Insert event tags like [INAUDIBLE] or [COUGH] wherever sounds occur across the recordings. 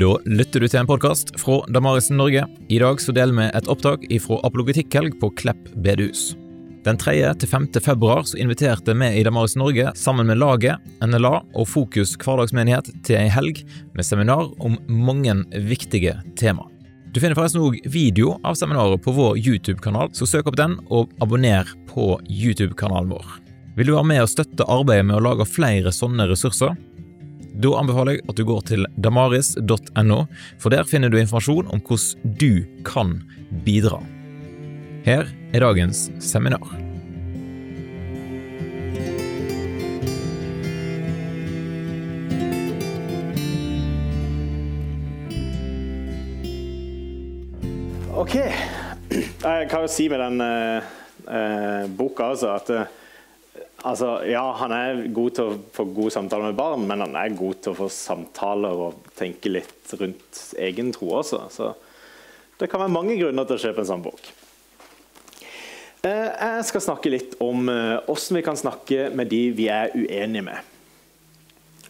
Da lytter du til en podkast fra Damarisen Norge. I dag så deler vi et opptak fra apologetikkhelg på Klepp bedehus. Den 3. til 5. februar så inviterte vi i Damarisen Norge sammen med laget, NLA og Fokus hverdagsmenighet til ei helg med seminar om mange viktige tema. Du finner forresten òg video av seminaret på vår YouTube-kanal, så søk opp den og abonner på YouTube-kanalen vår. Vil du være med og støtte arbeidet med å lage flere sånne ressurser? Da anbefaler jeg at du går til damaris.no, for der finner du informasjon om hvordan du kan bidra. Her er dagens seminar. Ok. [CLEARS THROAT] Jeg kan jo si med den eh, eh, boka altså at eh, altså, Ja, han er god til å få gode samtaler med barn, men han er god til å få samtaler og tenke litt rundt egen tro også. Så det kan være mange grunner til å kjøpe en sånn bok. Eh, jeg skal snakke litt om åssen vi kan snakke med de vi er uenige med.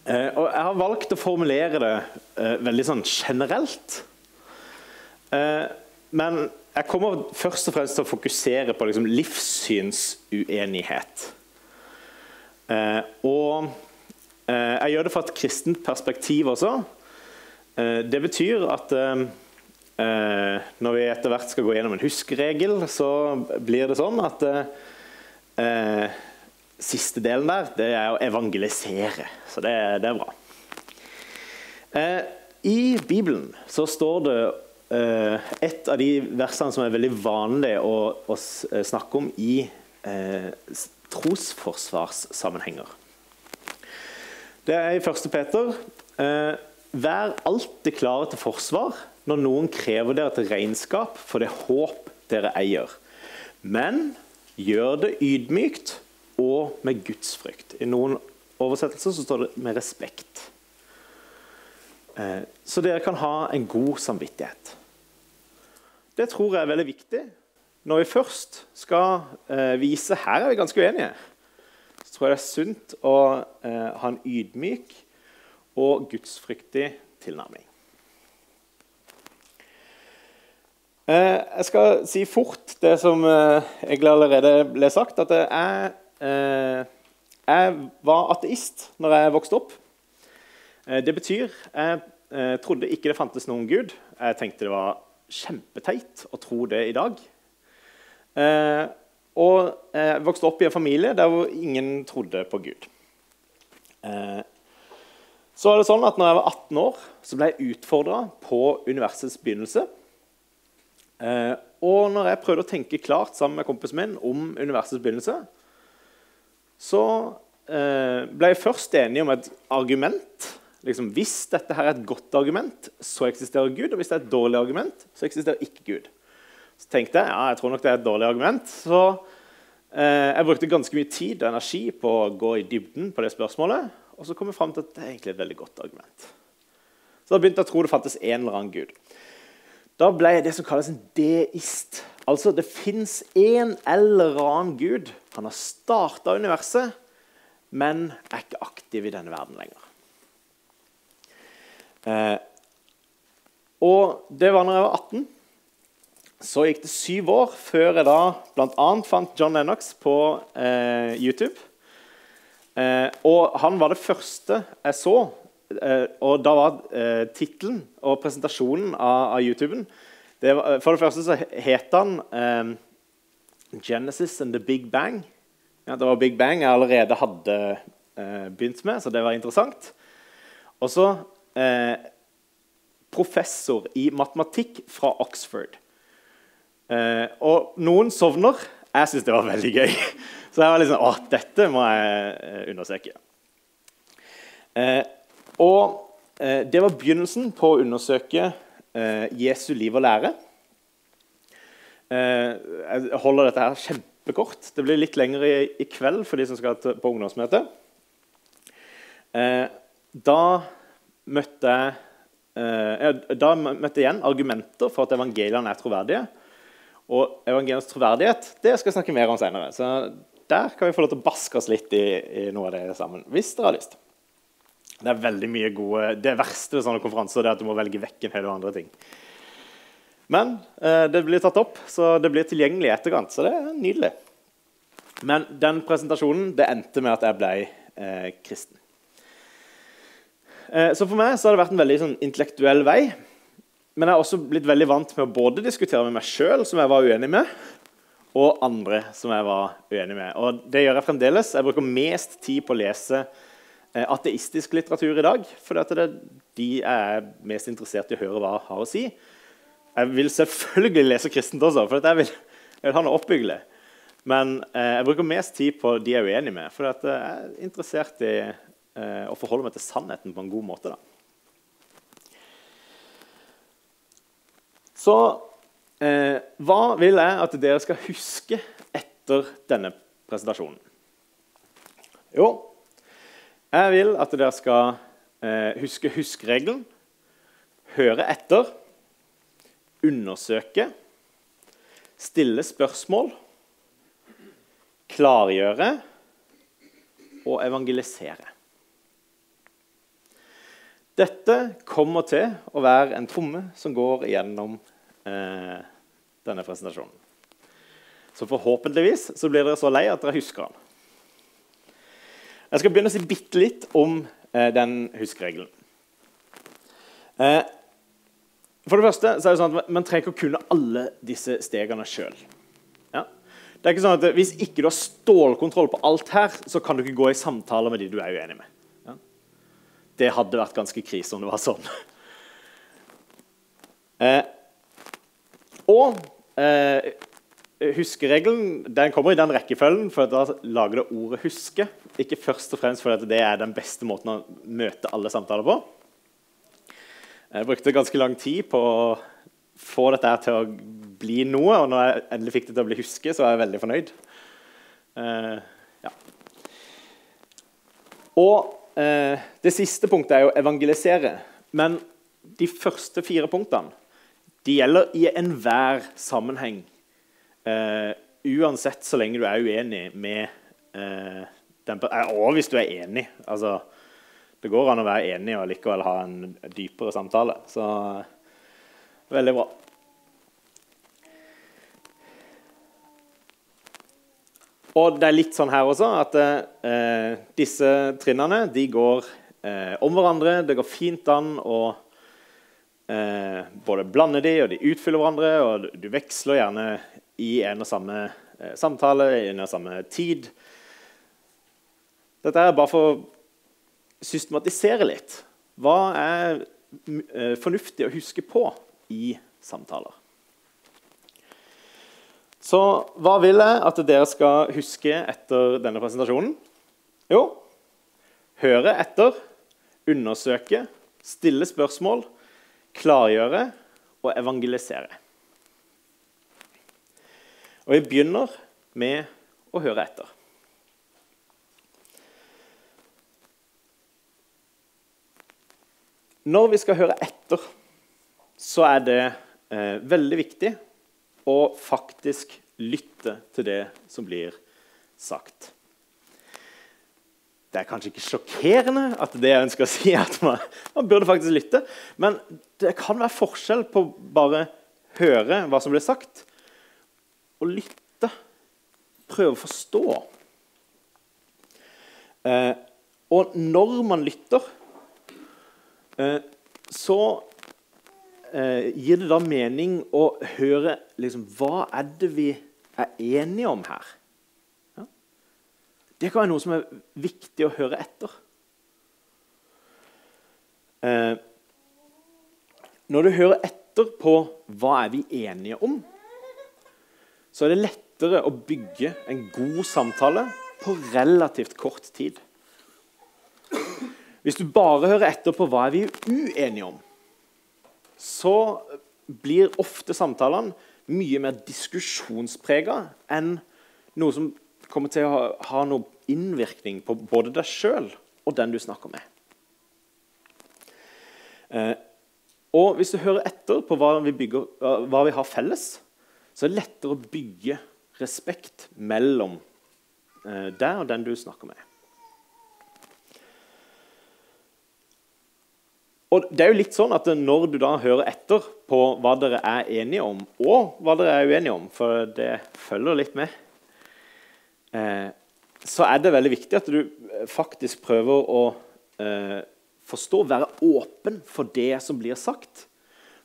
Eh, og jeg har valgt å formulere det eh, veldig sånn generelt. Eh, men jeg kommer først og fremst til å fokusere på liksom, livssynsuenighet. Eh, og eh, jeg gjør det fra et kristent perspektiv også. Eh, det betyr at eh, eh, når vi etter hvert skal gå gjennom en huskeregel, så blir det sånn at eh, siste delen der, det er å evangelisere. Så det, det er bra. I Bibelen så står det Eh, et av de versene som er veldig vanlig å, å snakke om i eh, trosforsvarssammenhenger. Det er i 1. Peter. Eh, vær alltid klare til forsvar når noen krever dere til regnskap for det håp dere eier. Men gjør det ydmykt og med gudsfrykt. I noen oversettelser så står det 'med respekt'. Eh, så dere kan ha en god samvittighet. Det tror jeg er veldig viktig. Når vi først skal eh, vise her er vi ganske uenige, så tror jeg det er sunt å eh, ha en ydmyk og gudsfryktig tilnærming. Eh, jeg skal si fort det som eh, egentlig allerede ble sagt, at jeg, eh, jeg var ateist når jeg vokste opp. Eh, det betyr jeg trodde ikke det fantes noen gud. Jeg tenkte det var kjempeteit å tro det i dag. Eh, og jeg eh, vokste opp i en familie der hvor ingen trodde på Gud. Eh, så er det sånn at når jeg var 18 år, så ble jeg utfordra på universets begynnelse. Og når jeg prøvde å tenke klart sammen med kompisen min om universets begynnelse, så ble jeg først enig om et argument liksom, Hvis dette her er et godt argument, så eksisterer Gud. Og hvis det er et dårlig argument, så eksisterer ikke Gud. Så tenkte jeg ja, jeg tror nok det er et dårlig argument. Så eh, jeg brukte ganske mye tid og energi på å gå i dybden på det spørsmålet. Og så kom jeg fram til at det er egentlig et veldig godt argument. Så da begynte jeg å tro det fantes en eller annen Gud. Da ble jeg det som kalles en deist. Altså, det fins en eller annen Gud. Han har starta universet, men er ikke aktiv i denne verden lenger. Eh, og det var når jeg var 18. Så gikk det syv år før jeg da bl.a. fant John Lennox på eh, YouTube. Eh, og han var det første jeg så. Eh, og da var eh, tittelen og presentasjonen av, av YouTuben var, For det første så het han eh, 'Genesis and the Big Bang'. Ja, det var Big Bang jeg allerede hadde eh, begynt med, så det var interessant. Og så eh, professor i matematikk fra Oxford. Eh, og noen sovner. Jeg syns det var veldig gøy. [LAUGHS] Så jeg var litt sånn Å, dette må jeg eh, undersøke. Eh, og eh, det var begynnelsen på å undersøke eh, Jesu liv og lære. jeg holder dette her kjempekort. Det blir litt lengre i, i kveld for de som skal på ungdomsmøte. da møtte jeg Da møtte jeg igjen argumenter for at evangeliene er troverdige. Og evangeliens troverdighet det skal jeg snakke mer om senere. Så der kan vi få lov til å baske oss litt i, i noe av det sammen. hvis dere har lyst. Det er veldig mye gode, det verste ved sånne konferanser er at du må velge vekk en hel del andre ting. Men eh, det blir tatt opp, så det blir tilgjengelig i etterkant. Så det er nydelig. Men den presentasjonen det endte med at jeg ble eh, kristen. Eh, så for meg så har det vært en veldig sånn, intellektuell vei. Men jeg har også blitt veldig vant med å både diskutere med meg sjøl, som jeg var uenig med, og andre som jeg var uenig med. Og det gjør jeg fremdeles. Jeg bruker mest tid på å lese eh, ateistisk litteratur i dag. For det er de jeg er mest interessert i å høre hva jeg har å si. Jeg vil selvfølgelig lese kristent også, for jeg vil, jeg vil ha noe oppbyggelig. Men eh, jeg bruker mest tid på de jeg er uenig med, for jeg er interessert i eh, å forholde meg til sannheten på en god måte. Da. Så eh, hva vil jeg at dere skal huske etter denne presentasjonen? Jo, jeg vil at dere skal eh, huske huskregelen, høre etter, undersøke, stille spørsmål, klargjøre og evangelisere. Dette kommer til å være en tromme som går gjennom eh, denne presentasjonen. Så forhåpentligvis så blir dere så lei at dere husker den. Jeg skal begynne å si bitte litt om eh, den huskeregelen. Eh, for det første så er det sånn at Man trenger ikke å kunne alle disse stegene sjøl. Det er ikke sånn at Hvis ikke du har stålkontroll på alt her, så kan du ikke gå i samtale med de du er uenig med. Ja? Det hadde vært ganske krise om det var sånn. [LAUGHS] Eh, og eh, huskeregelen den kommer i den rekkefølgen, for da lager det ordet 'huske'. Ikke først og fremst fordi det er den beste måten å møte alle samtaler på. Jeg brukte ganske lang tid på å få dette til å bli noe, og når jeg endelig fikk det til å bli huske, så var jeg veldig fornøyd. Eh, ja. Og eh, det siste punktet er å evangelisere. Men de første fire punktene de gjelder i enhver sammenheng. Uh, uansett så lenge du er uenig med den Og hvis du er enig. altså det går an å være enig og likevel ha en dypere samtale. Så veldig bra. Og det er litt sånn her også at uh, disse trinnene de går uh, om hverandre. Det går fint an å eh, både blander de, og de utfyller hverandre. Og du veksler gjerne i en og samme eh, samtale, i en og samme tid. Dette er bare for å systematisere litt. Hva er eh, fornuftig å huske på i samtaler? Så hva vil jeg at dere skal huske etter denne presentasjonen? Jo, høre etter, undersøke, stille spørsmål, klargjøre og evangelisere. Og vi begynner med å høre etter. Når vi skal høre etter, så er det eh, veldig viktig å faktisk lytte til det som blir sagt. Det er kanskje ikke sjokkerende at det jeg ønsker å si, at man, man burde faktisk lytte. Men det kan være forskjell på bare høre hva som blir sagt, og lytte. Prøve å forstå. Eh, og når man lytter Eh, så eh, gir det da mening å høre liksom, Hva er det vi er enige om her? Det kan være noe som er viktig å høre etter. Eh, når du hører etter på hva er vi enige om, så er det lettere å bygge en god samtale på relativt kort tid. Hvis du bare hører etter på hva er vi uenige om, så blir ofte samtalene mye mer diskusjonsprega enn noe som kommer til å ha, ha noe innvirkning på både deg sjøl og den du snakker med. Eh, og hvis du hører etter på hva vi, bygger, hva vi har felles, så er det lettere å bygge respekt mellom eh, deg og den du snakker med. Og det er jo litt sånn at Når du da hører etter på hva dere er enige om, og hva dere er uenige om, for det følger litt med, så er det veldig viktig at du faktisk prøver å eh, forstå, være åpen for det som blir sagt.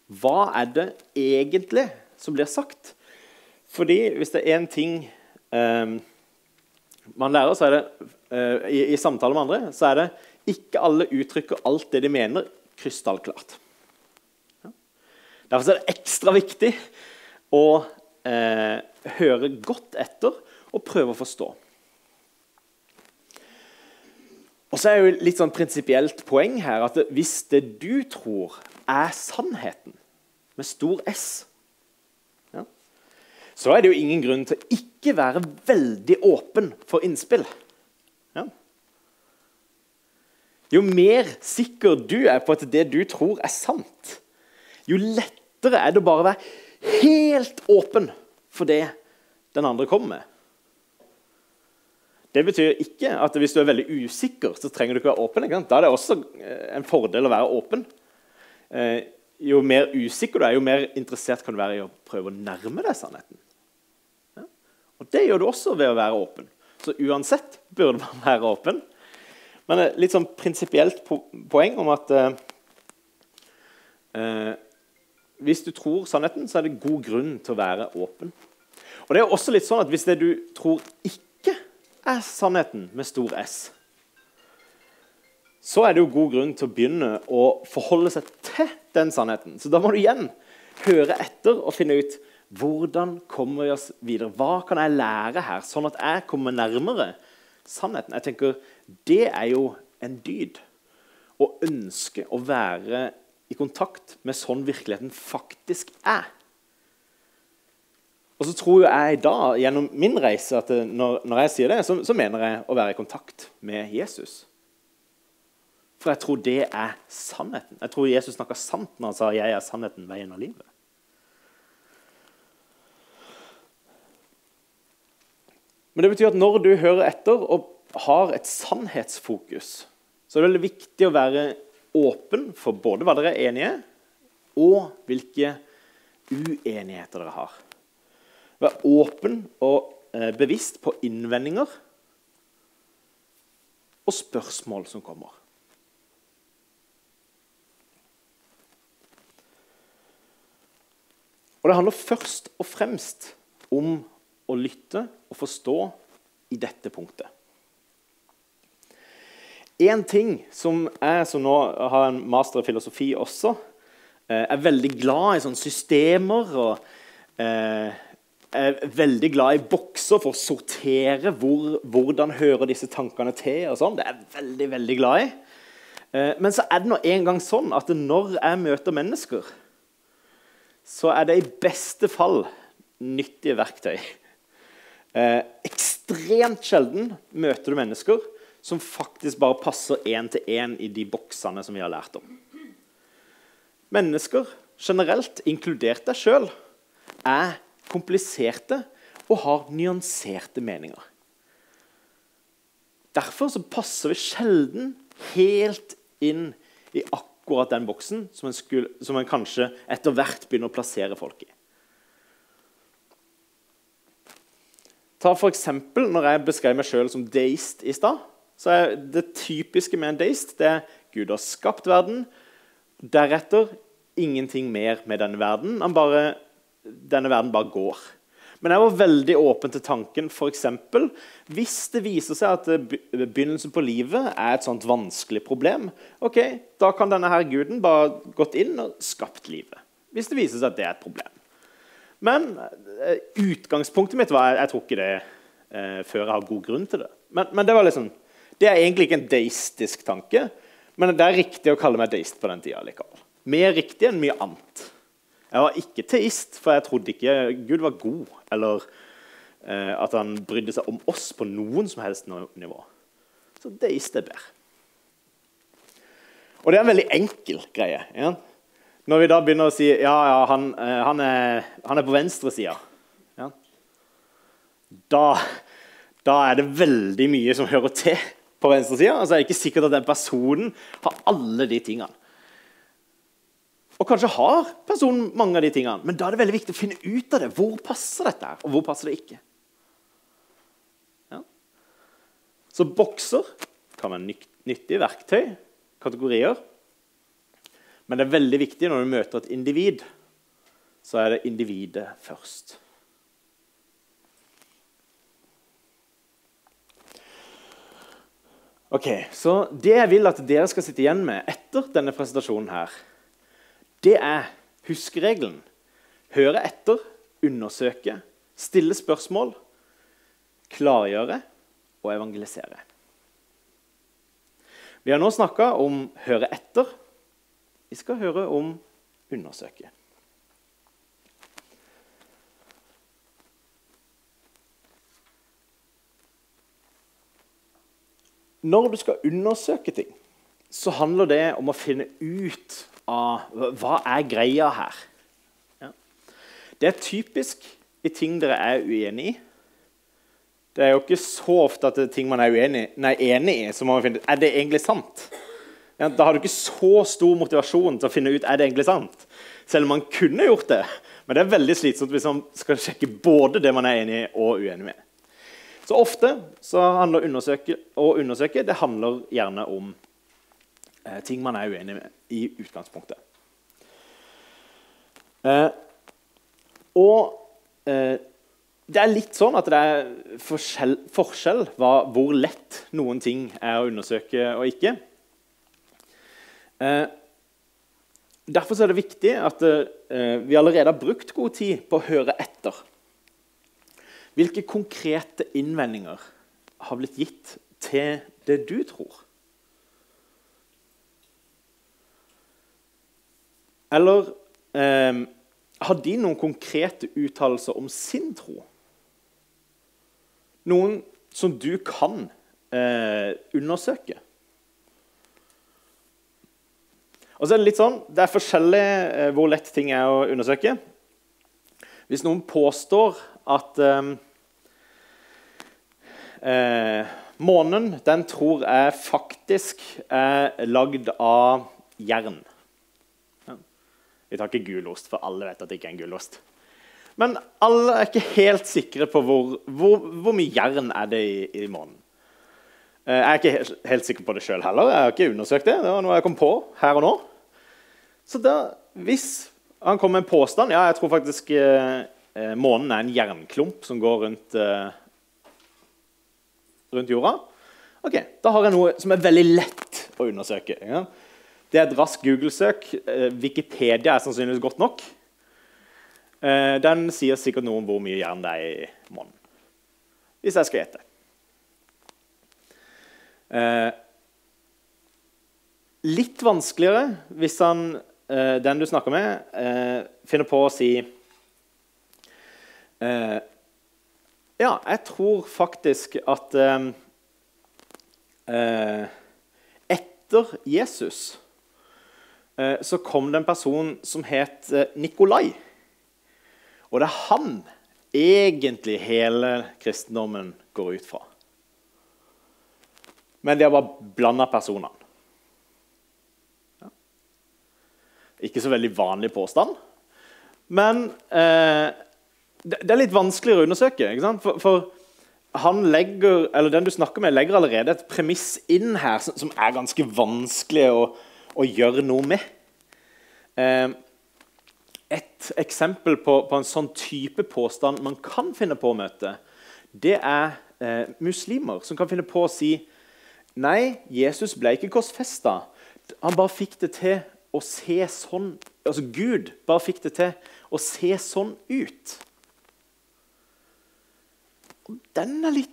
Hva er det egentlig som blir sagt? Fordi hvis det er én ting eh, man lærer, så er det eh, i, i samtale med andre, så er det ikke alle uttrykker alt det de mener, krystallklart. Ja. Derfor er det ekstra viktig å eh, høre godt etter og prøve å forstå. Og så er jo litt sånn prinsipielt poeng her at hvis det du tror er sannheten, med stor S, ja, så er det jo ingen grunn til å ikke være veldig åpen for innspill. Ja. Jo mer sikker du er på at det du tror er sant, jo lettere er det å bare være helt åpen for det den andre kommer med. Det betyr ikke at hvis du er veldig usikker, så trenger du ikke være åpen. Ikke? Da er det også eh, en fordel å være åpen. Eh, jo mer usikker du er, jo mer interessert kan du være i å prøve å nærme deg sannheten. Ja? Og Det gjør du også ved å være åpen. Så uansett burde [LAUGHS] man være åpen. Men et litt sånn prinsipielt poeng om at eh, eh, hvis du tror sannheten, så er det god grunn til å være åpen. Og det er også litt sånn at Hvis det du tror ikke er sannheten med stor S, så er det jo god grunn til å begynne å forholde seg til den sannheten. Så da må du igjen høre etter og finne ut hvordan kommer vi oss videre. Hva kan jeg lære her, sånn at jeg kommer nærmere sannheten? Jeg tenker, Det er jo en dyd. Å ønske å være i kontakt med sånn virkeligheten faktisk er. Og så tror jeg da, gjennom min reise at når, når jeg sier det, så, så, mener jeg å være i kontakt med Jesus. For jeg tror det er sannheten. Jeg tror Jesus snakka sant når han sa 'jeg er sannheten, veien og livet'. Men det betyr at når du hører etter og har et sannhetsfokus, så er det veldig viktig å være åpen for både hva dere er enige, og hvilke uenigheter dere har. Vær åpen og eh, bevisst på innvendinger og spørsmål som kommer. Og Det handler først og fremst om å lytte og forstå i dette punktet. En ting som jeg som nå har en master i filosofi også, eh, er veldig glad i systemer og eh, er veldig glad i bokser for å sortere hvor, hvordan hører disse tankene til. og sånn. Det er jeg veldig, veldig glad i. Eh, men så er det nå en gang sånn at når jeg møter mennesker, så er det i beste fall nyttige verktøy. Eh, ekstremt sjelden møter du mennesker som faktisk bare passer én til én i de boksene som vi har lært om. Mennesker generelt, inkludert deg sjøl, er kompliserte og har nyanserte meninger. Derfor så passer vi sjelden helt inn i akkurat den boksen som en, skulle, som en kanskje etter hvert begynner å plassere folk i. Ta for eksempel, Når jeg beskrev meg sjøl som deist i stad, så er det typiske med en deist det er Gud har skapt verden. Deretter ingenting mer med denne verden. Han bare denne verden bare går. Men jeg var veldig åpen til tanken f.eks. hvis det viser seg at begynnelsen på livet er et sånt vanskelig problem, ok, da kan denne her guden bare gått inn og skapt livet. Hvis det viser seg at det er et problem. Men uh, utgangspunktet mitt var Jeg tror ikke det eh, før jeg har god grunn til det. Men, men det, liksom, det er egentlig ikke en deistisk tanke, men det er riktig å kalle meg deist på den tida likevel. Mer riktig enn mye annet. Jeg var ikke teist, for jeg trodde ikke Gud var god, eller eh, at han brydde seg om oss på noen som helst nivå. Så deist er bedre. Og det er en veldig enkel greie. Ja? Når vi da begynner å si ja, ja, han, eh, han, er, han er, på venstresida ja? da, da er det veldig mye som hører til på venstresida. Altså, er det ikke sikkert at den personen har alle de tingene. Og kanskje har personen mange av de tingene, men da er det veldig viktig å finne ut av det. Hvor passer dette, og hvor passer det ikke? Ja. Så bokser kan være nyttige verktøy, kategorier. Men det er veldig viktig når du møter et individ, så er det individet først. Ok, Så det jeg vil at dere skal sitte igjen med etter denne presentasjonen, her, det er huskeregelen. Høre etter, undersøke, stille spørsmål, klargjøre og evangelisere. Vi har nå snakka om høre etter. Vi skal høre om undersøke. Når du skal undersøke ting, så handler det om å finne ut av hva er greia her. Ja. Det er typisk i ting dere er uenig i. Det er jo ikke så ofte at det er ting man er uenig, nei, enig i, så må man finne ut er det egentlig sant. Ja, da har du ikke så stor motivasjon til å finne ut er det egentlig sant. Selv om man kunne gjort det. Men det er veldig slitsomt hvis man skal sjekke både det man er enig i og uenig med. Så ofte så handler undersøke, å undersøke det handler gjerne om eh, ting man er uenig med i utgangspunktet. Eh, og eh, det er litt sånn at det er forskjell, forskjell hvor lett noen ting er å undersøke og ikke. Eh, derfor er det viktig at eh, vi allerede har brukt god tid på å høre etter. Hvilke konkrete innvendinger har blitt gitt til det du tror? Eller eh, har de noen konkrete uttalelser om sin tro? noen som du kan eh, undersøke. Og så er Det litt sånn, det er forskjellig eh, hvor lett ting er å undersøke. Hvis noen påstår at eh, eh månen den tror jeg faktisk er lagd av jern. Vi tar ikke gulost, for alle vet at det ikke er en gulost. Men alle er ikke helt sikre på hvor, hvor, hvor mye jern er det i, i månen. Eh, jeg er ikke helt, helt sikker på det sjøl heller. Jeg har ikke undersøkt det. Det var noe jeg kom på her og nå. Så da, hvis han kommer med en påstand Ja, jeg tror faktisk eh, eh, månen er en jernklump som går rundt, eh, rundt jorda. Ok, Da har jeg noe som er veldig lett å undersøke. Ja. Det er et raskt Google-søk. Eh, Wikipedia er sannsynligvis godt nok. Eh, den sier sikkert noe om hvor mye jern det er i månen. Hvis jeg skal gjette. Eh, litt vanskeligere hvis han, den du snakker med, finner på å si Ja, jeg tror faktisk at etter Jesus så kom det en person som het Nikolai. Og det er han egentlig hele kristendommen går ut fra. Men de har bare blanda personene. Ja. Ikke så veldig vanlig påstand. Men eh, det, er litt vanskeligere å undersøke. For, for, han legger, den du snakker med, legger allerede et premiss inn her som, som er ganske vanskelig å, å gjøre noe med. Eh, et eksempel på, på, en sånn type påstand man kan finne på å møte, det er eh, muslimer som kan finne på å si Nei, Jesus ble ikke korsfesta. Han bare fikk det til å se sånn Altså Gud bare fikk det til å se sånn ut. Den er litt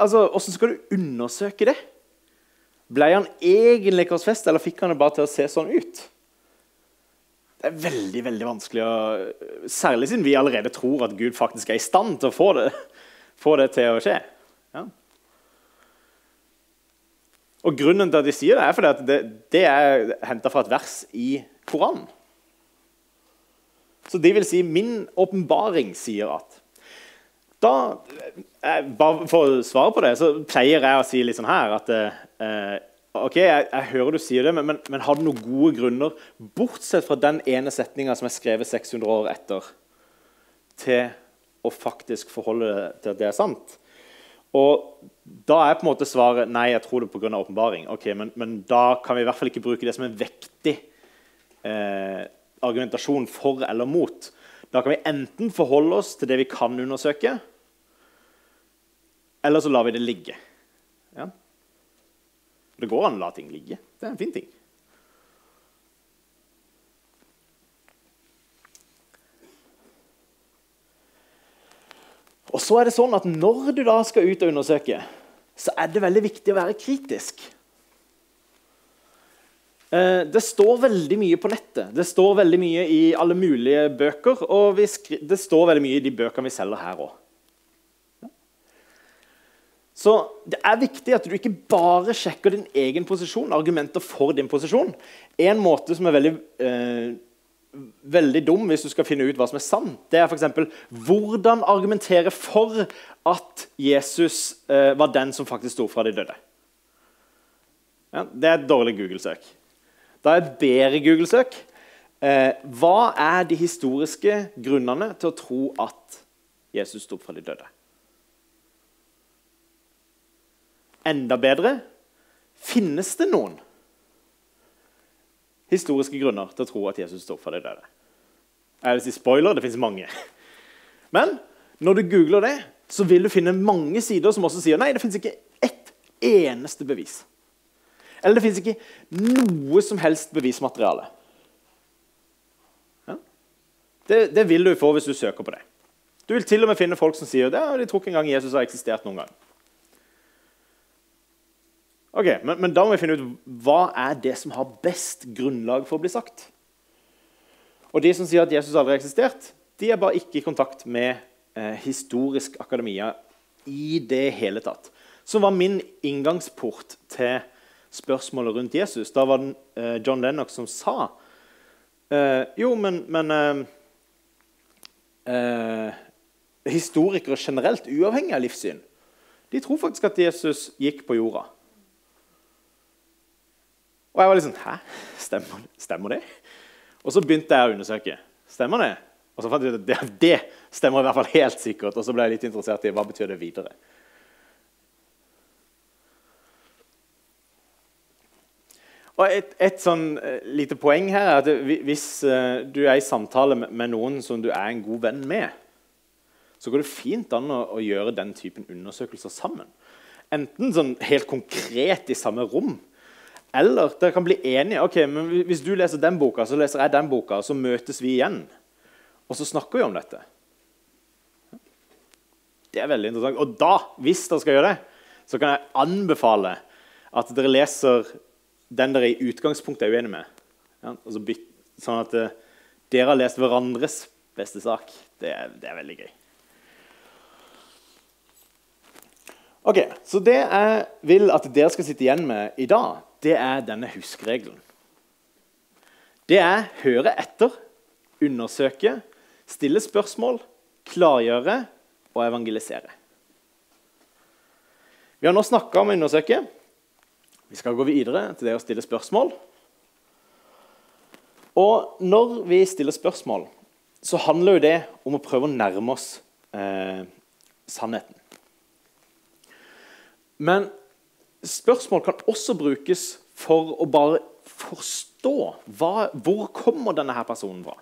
Altså, Åssen skal du undersøke det? Ble han egentlig korsfesta, eller fikk han det bare til å se sånn ut? Det er veldig veldig vanskelig, å, særlig siden vi allerede tror at Gud faktisk er i stand til å få det, få det til å skje. Ja. Og Grunnen til at de sier det, er fordi at det, det er henta fra et vers i Koranen. Så de vil si 'min åpenbaring' sier at da, eh, Bare for å svare på det, så pleier jeg å si litt sånn her at eh, Ok, jeg, jeg hører du sier det, men, men, men har du noen gode grunner, bortsett fra den ene setninga som er skrevet 600 år etter, til å faktisk forholde deg til at det er sant? Og da er på en måte svaret nei, jeg tror det pga. åpenbaring. Ok, men, men, da kan vi i hvert fall ikke bruke det som en vektig eh, argumentasjon for eller mot. Da kan vi enten forholde oss til det vi kan undersøke, eller så lar vi det ligge. Ja? Det går an å la ting ligge. Det er en fin ting. Og så er det sånn at Når du da skal ut og undersøke, så er det veldig viktig å være kritisk. Eh, det står veldig mye på nettet. Det står veldig mye i alle mulige bøker. Og det står veldig mye i de bøkene vi selger her òg. Så det er viktig at du ikke bare sjekker din egen posisjon, argumenter for din posisjon. En måte som er veldig, eh, veldig dum hvis du skal finne ut hva som er sant, det er f.eks.: Hvordan argumentere for at Jesus eh, var den som faktisk sto fra de døde? Ja, det er et dårlig Google-søk. Da er et bedre Google-søk eh, Hva er de historiske grunnene til å tro at Jesus sto fra de døde? Enda bedre finnes det noen historiske grunner til å tro at Jesus står for de døde. Jeg vil si spoiler, det finnes mange. Men når du googler det, så vil du finne mange sider som også sier nei, det finnes ikke ett eneste bevis. Eller det fins ikke noe som helst bevismateriale. Ja? Det, det, vil du få hvis du søker på det. Du vil til og med finne folk som sier «Ja, de tror ikke engang Jesus har eksistert noen gang. Ok, men, men, da må vi finne ut hva er det som har best grunnlag for å bli sagt. Og De som sier at Jesus aldri har eksistert, de er bare ikke i kontakt med eh, historisk akademia i det hele tatt. Som var min inngangsport til spørsmålet rundt Jesus. Da var det eh, John Lennox som sa eh, Jo, men, men eh, eh, Historikere generelt, uavhengig av livssyn, de tror faktisk at Jesus gikk på jorda. Og jeg var sånn Hæ? Stemmer, stemmer, det? Og så begynte jeg å undersøke. Stemmer det? Og så fant jeg ut at det, det stemmer i hvert fall helt sikkert. Og så ble jeg litt interessert i hva betyr det videre. Og et, et sånn uh, lite poeng her er at hvis uh, du er i samtale med, noen som du er en god venn med, så går det fint an å, å gjøre den typen undersøkelser sammen. Enten sånn helt konkret i samme rom, eller dere kan bli enige. ok, men Hvis du leser den boka, så leser jeg den boka, og så møtes vi igjen. Og så snakker vi om dette. Det er veldig interessant. Og da, hvis dere skal gjøre det, så kan jeg anbefale at dere leser den dere i utgangspunktet er uenig med. Ja, sånn at uh, dere har lest hverandres beste sak. Det det er, veldig gøy. Ok, Så det jeg vil at dere skal sitte igjen med i dag, det er denne huskeregelen. Det er høre etter, undersøke, stille spørsmål, klargjøre og evangelisere. Vi har nå snakka om å undersøke. Vi skal gå videre til det å stille spørsmål. Og når vi stiller spørsmål, så handler jo det om å prøve å nærme oss eh, sannheten. Men spørsmål kan også brukes for å bare forstå hva, hvor kommer denne her personen fra.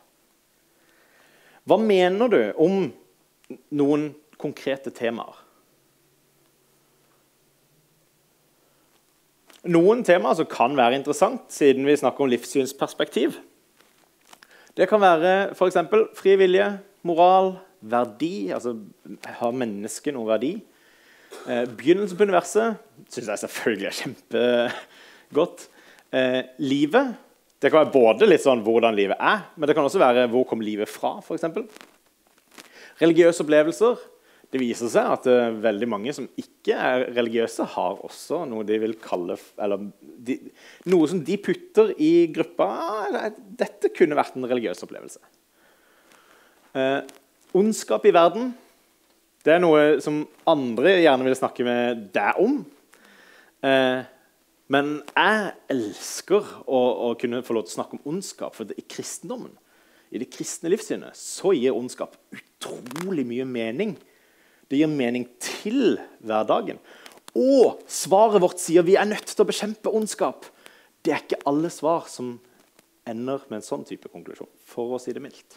Hva mener du om noen konkrete temaer? Noen temaer som kan være interessant, siden vi snakker om livssynsperspektiv. Det kan være f.eks. fri vilje, moral, verdi. Altså har mennesket noen verdi? Eh, begynnelsen på universet syns jeg selvfølgelig er kjempegodt. Eh, livet det kan være både litt sånn hvordan livet er, men det kan også være hvor kom livet fra. Eksempel. Religiøse opplevelser det viser seg at uh, veldig mange som ikke er religiøse, har også noe de vil kalle Eller de, noe som de putter i gruppa Dette kunne vært en religiøs opplevelse. Uh, ondskap i verden det er noe som andre gjerne vil snakke med deg om. Eh, Men jeg elsker å, å, kunne få lov til å snakke om ondskap. For i kristendommen, i det kristne livssynet, så gir ondskap utrolig mye mening. Det gir mening til hverdagen. Og svaret vårt sier vi er nødt til å bekjempe ondskap. Det er ikke alle svar som ender med en sånn type konklusjon, for å si det mildt.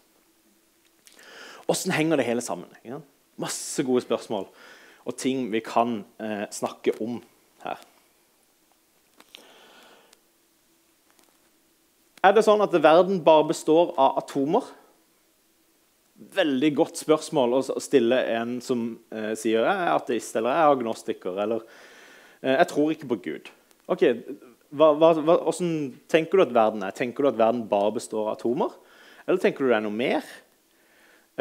Åssen henger det hele sammen? Masse gode spørsmål og ting vi kan eh, snakke om her. Er det sånn at verden bare består av atomer? Veldig godt spørsmål å stille en som eh, sier jeg er ateist eller jeg er agnostiker eller eh, jeg tror ikke på Gud. Ok, Hvordan tenker du at verden er? Tenker du at verden bare består av atomer? Eller tenker du det er noe mer?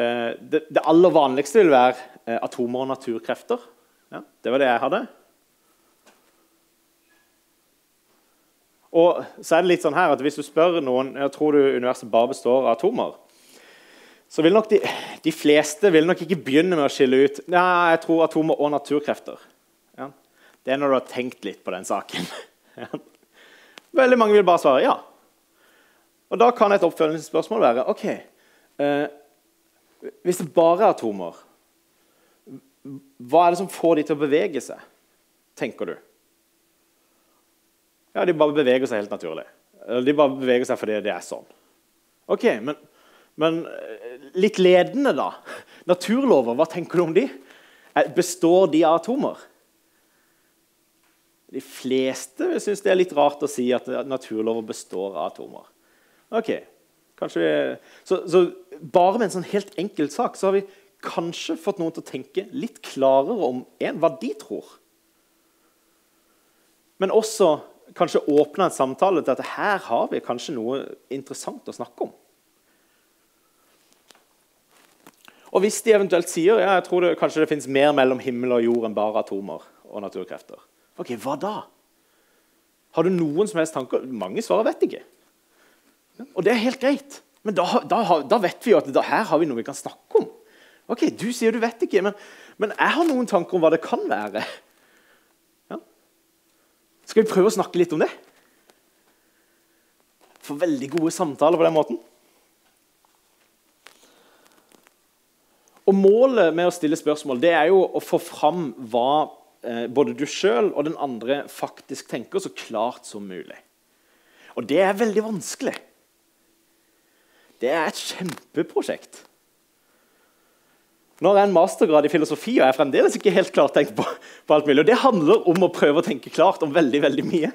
Eh, det, det, aller vanligste vil være eh, atomer og naturkrefter. Ja, det var det jeg hadde. Og så er det litt sånn her at Hvis du spør noen jeg tror du universet bare består av atomer, så vil nok de, de fleste vil nok ikke begynne med å skille ut ja, jeg tror atomer og naturkrefter. Ja. Det er når du har tenkt litt på den saken. [LAUGHS] Ja. Veldig mange vil bare svare ja. Og Da kan et oppfølgingsspørsmål være ok, eh, Hvis det bare er atomer, hva er det som får de til å bevege seg, tenker du? Ja, De bare beveger seg helt naturlig. De bare beveger seg fordi det er sånn. Ok, Men, men eh, litt ledende, da. Naturlover, hva tenker du om de? Eh, består de av atomer? De fleste syns det er litt rart å si at naturlover består av atomer. Ok, kanskje så, så Bare med en sånn helt enkel sak så har vi kanskje fått noen til å tenke litt klarere om en, hva de tror. Men også kanskje åpne en samtale til at her har vi kanskje noe interessant å snakke om. Og Hvis de eventuelt sier ja, jeg tror det, kanskje det finnes mer mellom himmel og jord enn bare atomer og naturkrefter, ok, hva da? Har du noen som helst tanker? Mange svarer vet ikke. Og det er helt greit. Men da, da, da vet vi jo at da, her har vi noe vi kan snakke om. Ok, Du sier du vet ikke, men, men jeg har noen tanker om hva det kan være. Skal vi prøve å snakke litt om det? Få veldig gode samtaler på den måten. Og Målet med å stille spørsmål det er jo å få fram hva eh, både du sjøl og den andre faktisk tenker, så klart som mulig. Og det er veldig vanskelig. Det er et kjempeprosjekt. Nå har jeg en mastergrad i filosofi, og jeg er fremdeles ikke helt klart tenkt på, på, alt mulig. Og Det handler om å prøve å tenke klart om veldig, veldig mye.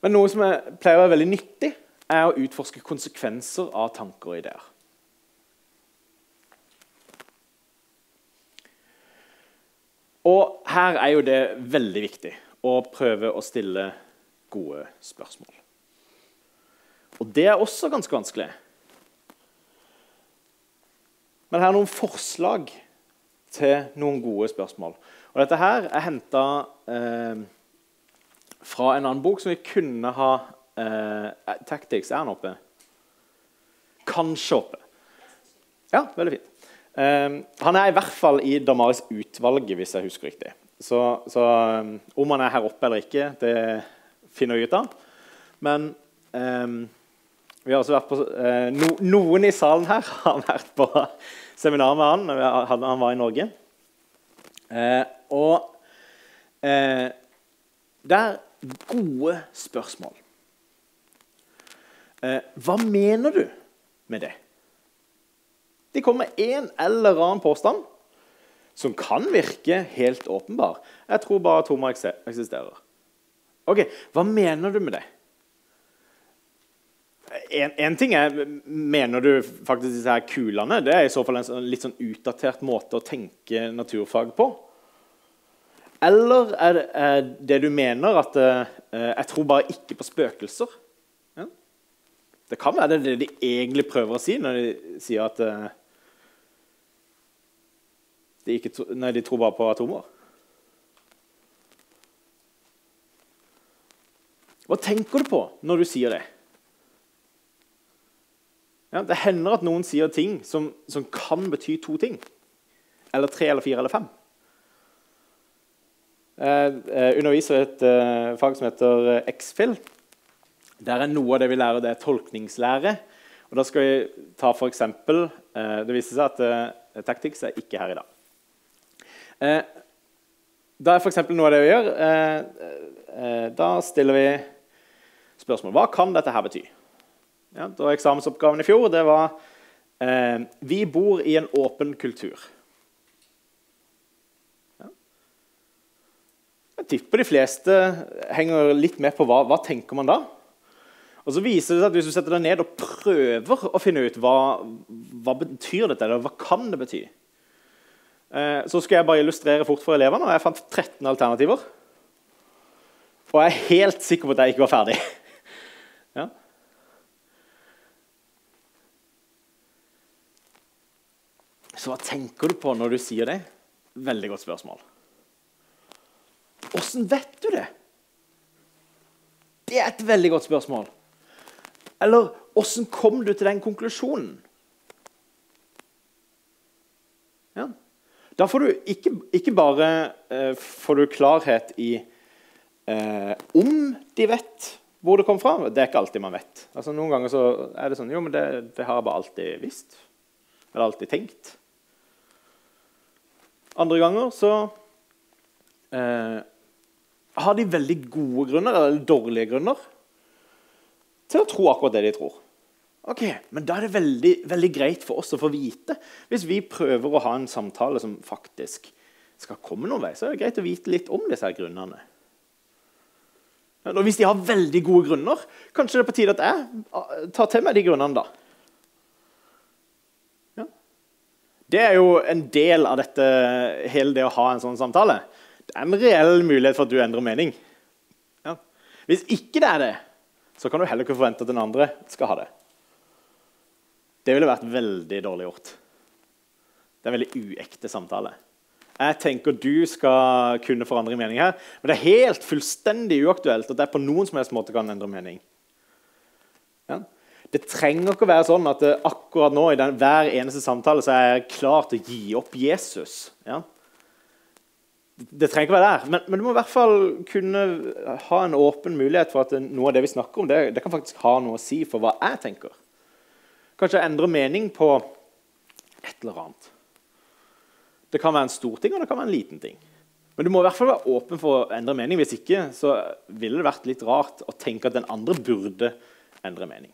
Men noe som jeg pleier å være veldig nyttig, er å utforske konsekvenser av tanker og ideer. Og her er jo det veldig viktig å prøve å stille gode spørsmål. Og det er også ganske vanskelig. Men her er noen forslag til noen gode spørsmål. Og dette her er henta eh, fra en annen bok som vi kunne ha eh, Tactics, er den oppe? Kanskje oppe. Ja, veldig fint. Eh, han er i hvert fall i Damaris-utvalget, hvis jeg husker riktig. Så, så um, om han er her oppe eller ikke, det finner vi ut av. Men um, vi har også vært på, eh, no, noen i salen her [LAUGHS] har vært på seminar med han når han var i Norge. Eh, og eh, det er gode spørsmål. Eh, hva mener du med det? De kommer med en eller annen påstand som kan virke helt åpenbar. Jeg tror bare atomer eksisterer. Ok, Hva mener du med det? en, ting er Mener du faktisk disse her kulene? Det er i så fall en sånn, litt sånn utdatert måte å tenke naturfag på. Eller er det, er det du mener at uh, Jeg tror bare ikke på spøkelser. Ja? Det kan være det de egentlig prøver å si når de sier at uh, de, ikke, nei, de tror bare på atomer. Hva tenker du på når du sier det? Ja, det hender at noen sier ting som, som, kan bety to ting. eller tre eller fire eller fem. Jeg eh, underviser i et uh, fag som heter uh, X-FIL. Der er noe av det vi lærer, det er tolkningslære. Og da skal vi ta for eksempel, Det viser seg at Tactics er ikke her i dag. Da er for noe av det vi gjør Da stiller vi spørsmål. Hva kan dette her bety? Ja, da Eksamensoppgaven i fjor det var Vi bor i en åpen kultur. Jeg tipper de fleste henger litt med på hva, hva tenker man da. Og så viser det seg at Hvis du setter deg ned og prøver å finne ut hva, hva betyr dette, eller hva kan det bety, eh, så skal jeg bare illustrere fort for elevene. og Jeg fant 13 alternativer. Og jeg er helt sikker på at jeg ikke var ferdig. [LAUGHS] ja. Så hva tenker du på når du sier det? Veldig godt spørsmål. Åssen vet du det? Det er et veldig godt spørsmål. Eller åssen kom du til den konklusjonen? Ja. Da får du ikke, ikke bare eh, får du klarhet i eh, om de vet hvor det kom fra. Det er ikke alltid man vet. Altså, noen ganger så er det sånn Jo, men det, det har jeg bare alltid visst. Eller alltid tenkt. Andre ganger så eh, har de veldig gode grunner eller dårlige grunner til å tro akkurat det de tror. Ok, Men da er det veldig, veldig greit for oss å få vite. Hvis vi prøver å ha en samtale som faktisk skal komme noen vei, så er det greit å vite litt om disse grunnene. Og Hvis de har veldig gode grunner, kanskje det er på tide at jeg ah, tar til meg de grunnene. da. Ja. Det er jo en del av dette, hele det å ha en sånn samtale. Det er en reell mulighet for at du endrer mening. Ja. Hvis ikke det er det, så kan du heller ikke forvente at den andre skal ha det. Det ville vært veldig dårlig gjort. Det er en veldig uekte samtale. Jeg tenker du skal kunne forandre mening her, men det er helt fullstendig uaktuelt at jeg på noen som helst måte kan endre mening. Ja. Det trenger ikke å være sånn at akkurat nå i den, hver eneste samtale så er jeg klar til å gi opp Jesus. Ja. Det trenger ikke være der, men, men, du må i hvert fall kunne ha en åpen mulighet for at noe av det vi snakker om, det, det, kan faktisk ha noe å si for hva jeg tenker. Kanskje endre mening på et eller annet. Det kan være en stor ting, og det kan være en liten ting. Men du må i hvert fall være åpen for å endre mening. Hvis ikke så ville det vært litt rart å tenke at den andre burde endre mening.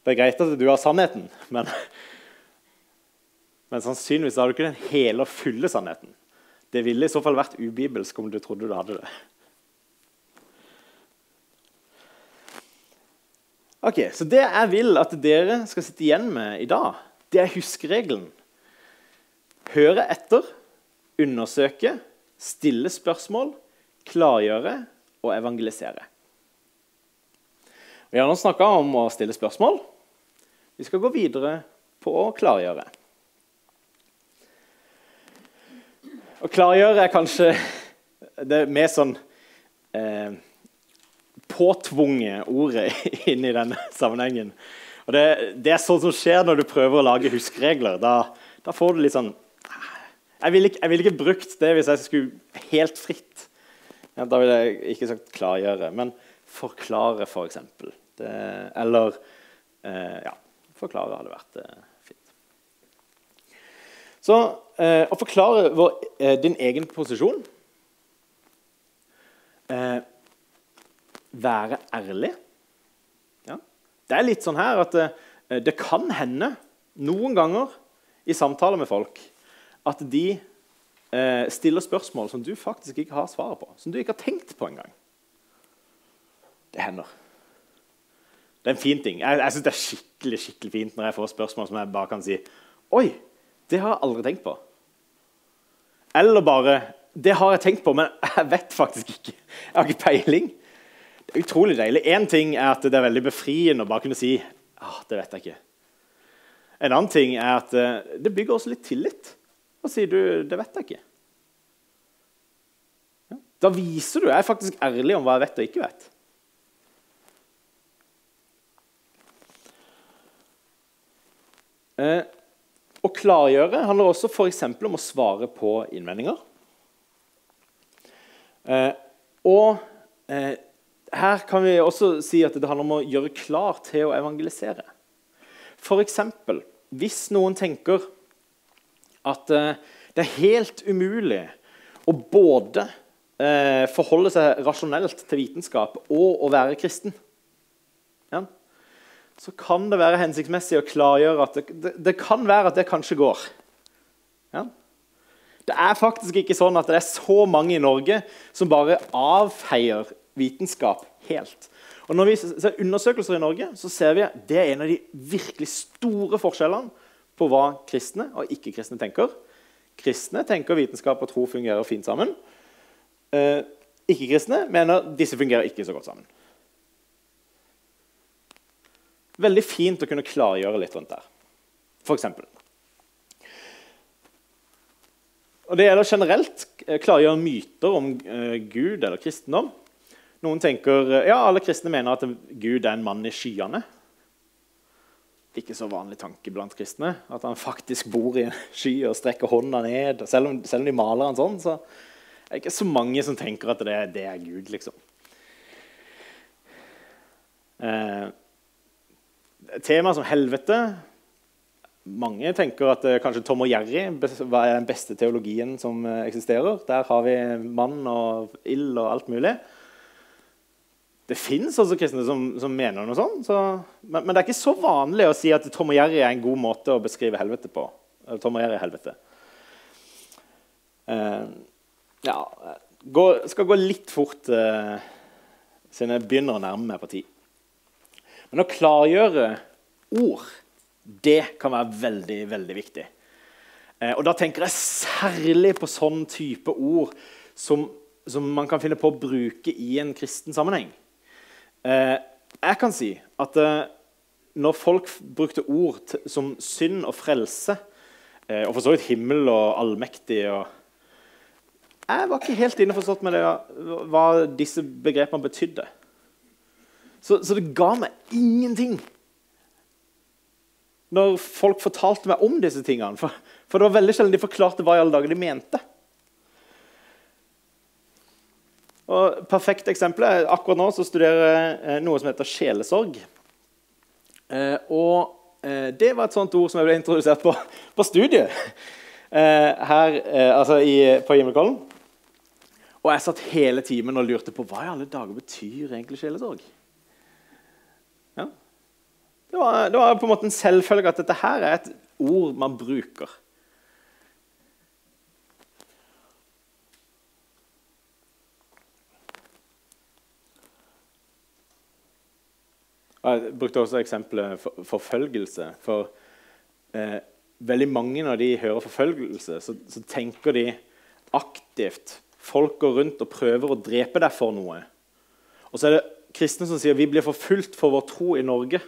Det er greit at du har sannheten, men men sannsynligvis har du ikke den hele og fulle sannheten. Det ville i så fall vært ubibelsk om du trodde du hadde det. Ok, Så det jeg vil at dere skal sitte igjen med i dag, det er huskeregelen. Høre etter, undersøke, stille spørsmål, klargjøre og evangelisere. Vi har nå snakka om å stille spørsmål. Vi skal gå videre på å klargjøre. Å klargjøre er kanskje det mest sånn eh, påtvunget ordet [LAUGHS] inn i denne sammenhengen. Og det, det, er sånt som skjer når du prøver å lage huskeregler. Da, da får du litt sånn Jeg ville ikke, vil ikke, brukt det hvis jeg skulle helt fritt. Ja, da ville jeg ikke sagt klargjøre, men forklare, for eksempel. Eller eh, Ja, forklare hadde vært eh, så eh, å forklare vår, eh, din egen posisjon eh, Være ærlig ja. Det er litt sånn her at eh, det kan hende noen ganger i samtaler med folk at de eh, stiller spørsmål som du faktisk ikke har svaret på. Som du ikke har tenkt på engang. Det hender. Det er en fin ting. Jeg, jeg synes Det er skikkelig skikkelig fint når jeg får spørsmål som jeg bare kan si Oi, det har jeg aldri tenkt på. Eller bare Det har jeg tenkt på, men [LAUGHS] jeg vet faktisk ikke. Jeg har ikke peiling. Utrolig deilig. Én ting er at det er veldig befriende å bare kunne si ah, det vet jeg ikke. En annen ting er at eh, det bygger også litt tillit. å si du det vet jeg ikke. Da viser du jeg er faktisk ærlig om hva jeg vet og ikke vet. Eh, å klargjøre handler også f.eks. om å svare på innvendinger. Eh, og eh, her kan vi også si at det handler om å gjøre klar til å evangelisere. F.eks. hvis noen tenker at eh, det er helt umulig å både eh, forholde seg rasjonelt til vitenskap og å være kristen, ja, så kan det være hensiktsmessig å klargjøre at det, det, det kan være at det kanskje går. Ja. Det er faktisk ikke sånn at det er så mange i Norge som bare avfeier vitenskap helt. Og Når vi ser undersøkelser i Norge, så ser vi at det er en av de virkelig store forskjellene på hva kristne og ikke-kristne tenker. Kristne tenker vitenskap og tro fungerer fint sammen. Eh, ikke-kristne mener disse fungerer ikke så godt sammen. Veldig fint å kunne klargjøre litt rundt der. For eksempel. Og Det gjelder generelt eh, klargjøre myter om uh, Gud eller kristendom. Noen tenker ja, alle kristne mener at Gud er en mann i skyene. Ikke så vanlig tanke blant kristne at han faktisk bor i en sky og strekker hånda ned. Selv om, selv om de maler han sånn, så er det ikke så mange som tenker at det, det er Gud, liksom. Eh, tema som helvete mange tenker at uh, kanskje Tom og Jerry er den beste teologien som uh, eksisterer. Der har vi mann og ild og alt mulig. Det fins også kristne som, som, mener noe sånt. Så, men, men, det er ikke så vanlig å si at Tom og Jerry er en god måte å beskrive helvete på. Tom og Jerry er helvete. Uh, ja gå, Skal gå litt fort, siden jeg begynner å nærme meg på tid. Men å klargjøre ord det kan være veldig, veldig viktig. Uh, og Da tenker jeg særlig på sånn type ord som, som, man kan finne på å bruke i en kristen sammenheng. Eh, jeg kan si at eh, når folk brukte ord som synd og frelse, eh, og for så vidt himmel og allmektig og Jeg var ikke helt innforstått med det, hva disse begrepene betydde. Så, så det ga meg ingenting når folk fortalte meg om disse tingene. For, for det var veldig sjelden de forklarte hva i alle dager de mente. Og perfekt eksempel er Akkurat nå så studerer jeg eh, noe som heter sjelesorg. Eh, og eh, det var et sånt ord som jeg ble introdusert på, [LAUGHS] på studiet her altså i, på Himmelkollen. Og jeg satt hele timen og lurte på hva i alle dager betyr egentlig sjelesorg. Det var, det var, på en måte en selvfølge at dette her er et ord man bruker. Jeg brukte også eksempelet for, forfølgelse. For eh, veldig mange når de hører forfølgelse, så, så, tenker de aktivt Folk går rundt og prøver å drepe deg for noe. Og så er det kristne som sier vi blir forfulgt for vår tro i Norge.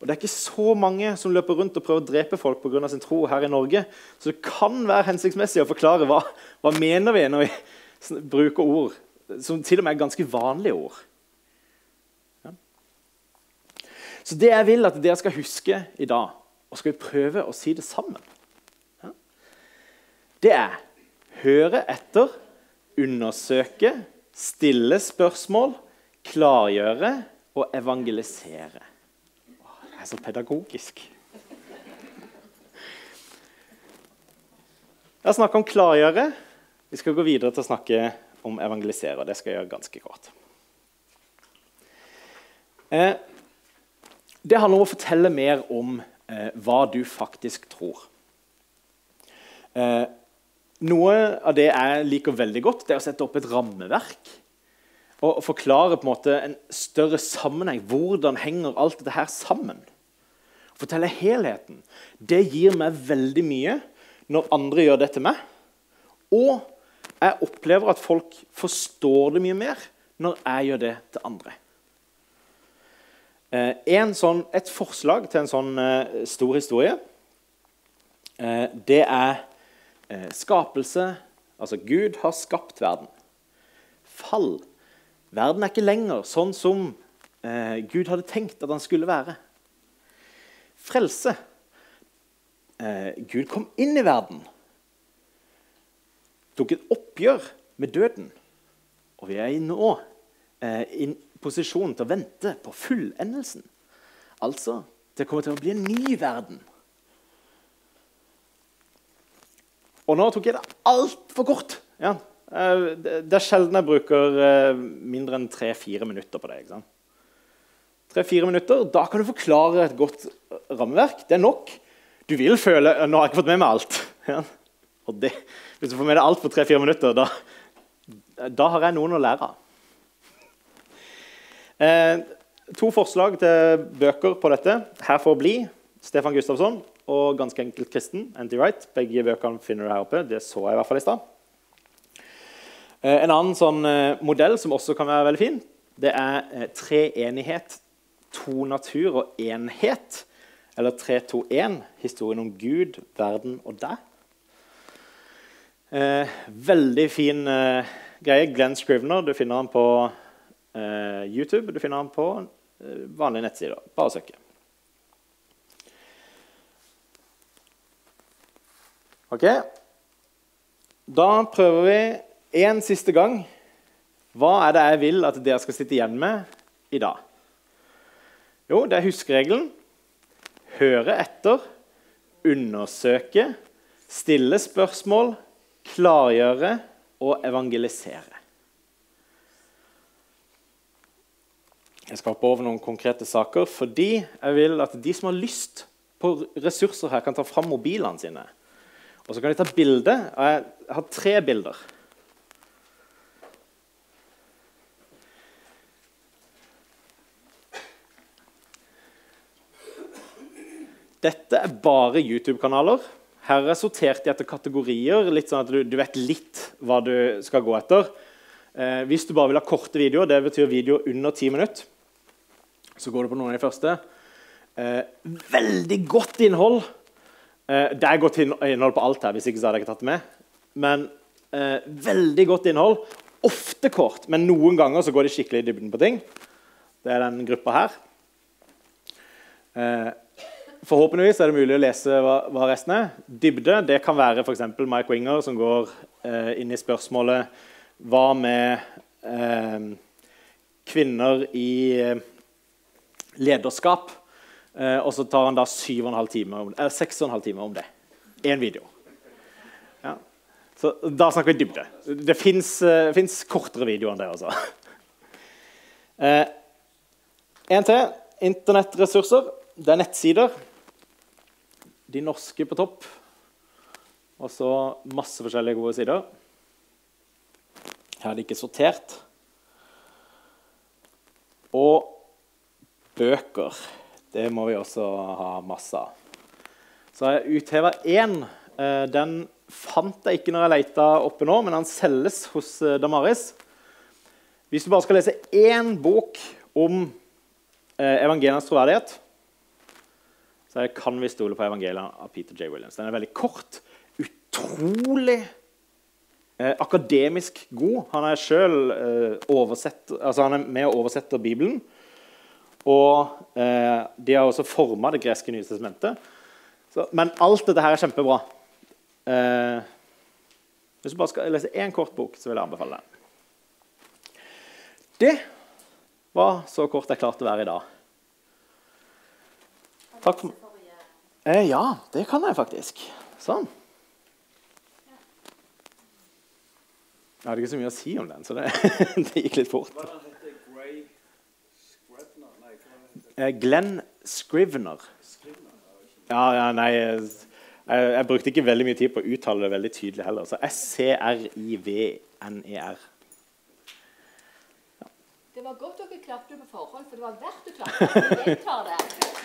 Og Det er ikke så mange som løper rundt og prøver å drepe folk pga. sin tro her i Norge. Så det kan være hensiktsmessig å forklare hva, hva mener vi når vi bruker ord som til og med er ganske vanlige ord. Ja. Så det jeg vil at dere skal huske i dag, og skal vi prøve å si det sammen, ja. det er høre etter, undersøke, stille spørsmål, klargjøre og evangelisere Det er så pedagogisk. Jeg har snakka om klargjøre. Vi skal gå videre til å snakke om evangelisere. Det skal jeg gjøre ganske kort. Eh, det handler om å fortelle mer om eh, hva du faktisk tror. Eh, noe av det jeg liker veldig godt, det er å sette opp et rammeverk og forklare på en måte en større sammenheng. Hvordan henger alt dette her sammen? fortelle helheten, det gir meg veldig mye når andre gjør det til meg. Og jeg opplever at folk forstår det mye mer når jeg gjør det til andre. Eh, sånn, et forslag til en sånn eh, stor historie eh, det er skapelse. Altså Gud har skapt verden. Fall. Verden er ikke lenger sånn som Gud hadde tenkt at den skulle være frelse. Gud kom inn i verden. Tok et oppgjør med døden. Og vi er nå eh, i posisjon til å vente på fullendelsen. Altså, det kommer til å bli en ny verden. Og nå tok jeg det altfor kort. Ja. Eh, det er sjelden jeg bruker eh, mindre enn tre-fire minutter på det. ikke sant? Tre-fire minutter, Da kan du forklare et godt rammeverk. Det er nok. Du vil føle Nå har jeg ikke fått med meg alt. [LAUGHS] Ja. Og det, hvis du får med deg alt på tre-fire minutter, da, da, har jeg noen å lære av. Eh, to forslag til bøker på dette. 'Her for å bli', Stefan Gustavsson, og 'Ganske enkelt kristen', Anti Wright. Begge bøkene finner du her oppe. Det så jeg i hvert fall i stad. Eh, en annen sånn eh, modell som også kan være veldig fin, det er eh, treenighet, to natur og enhet. Eller 321, historien om Gud, verden og deg. Eh, veldig fin eh, greie. Glenn Scrivener. Du finner han på YouTube. Du finner den på eh, vanlige nettsider. Bare søke. Ok. Da prøver vi én siste gang. Hva er det jeg vil at dere skal sitte igjen med i dag? Jo, det er huskeregelen høre etter, undersøke, stille spørsmål, klargjøre og evangelisere. Jeg skal hoppe over noen konkrete saker fordi jeg vil at de som har lyst på ressurser her, kan ta fram mobilene sine. Og så kan de ta bilde. Jeg har tre bilder. Dette er bare YouTube-kanaler. Her er sortert i etter kategorier, litt sånn at du, du, vet litt hva du skal gå etter. Eh, hvis du bare vil ha korte videoer, det betyr videoer under ti minutter, så går du på noen av de første. Eh, veldig godt innhold. Eh, det er godt innhold på alt her, hvis ikke så hadde jeg ikke tatt det med. Men eh, veldig godt innhold. Ofte kort, men noen ganger så går de skikkelig i dybden på ting. Det er den gruppa her. Eh, Forhåpentligvis er det mulig å lese hva, hva resten er. Dybde det kan være f.eks. Mike Winger, som går eh, inn i spørsmålet Hva med eh, kvinner i lederskap? Eh, og så tar han da 6,5 timer 6,5 timer om det. Én video. Ja. Så da snakker vi dybde. Det fins eh, kortere videoer enn det, altså. en til. Internettressurser. Det er nettsider de norske på topp. Og så masse forskjellige gode sider. Her er det ikke sortert. Og bøker. Det må vi også ha masse av. Så har jeg utheva én. Eh, den fant jeg ikke når jeg leita oppe nå, men den selges hos eh, Damaris. Hvis du bare skal lese én bok om evangeliens evangelienes troverdighet, så kan vi stole på evangeliet av Peter J. Williams. Den er veldig kort, utrolig eh, akademisk god. Han er sjøl eh, altså han er med og oversetter Bibelen. Og eh, de har også forma det greske nye testamentet. Så, men alt dette her er kjempebra. Eh, hvis du bare skal lese én kort bok, så vil jeg anbefale den. Det var så kort jeg klarte å være i dag. Takk for Eh, ja, det kan jeg faktisk. Sånn. Jeg hadde ikke så mye å si om den, så det, [LAUGHS] det gikk litt fort. Eh, Glenn Scrivener. Ja, ja, nei jeg, jeg, brukte ikke veldig mye tid på å uttale det veldig tydelig heller. Så S-C-R-I-V-N-E-R. Ja. Det var godt dere klarte på forhånd, for det var verdt å klappe. Jeg tar det.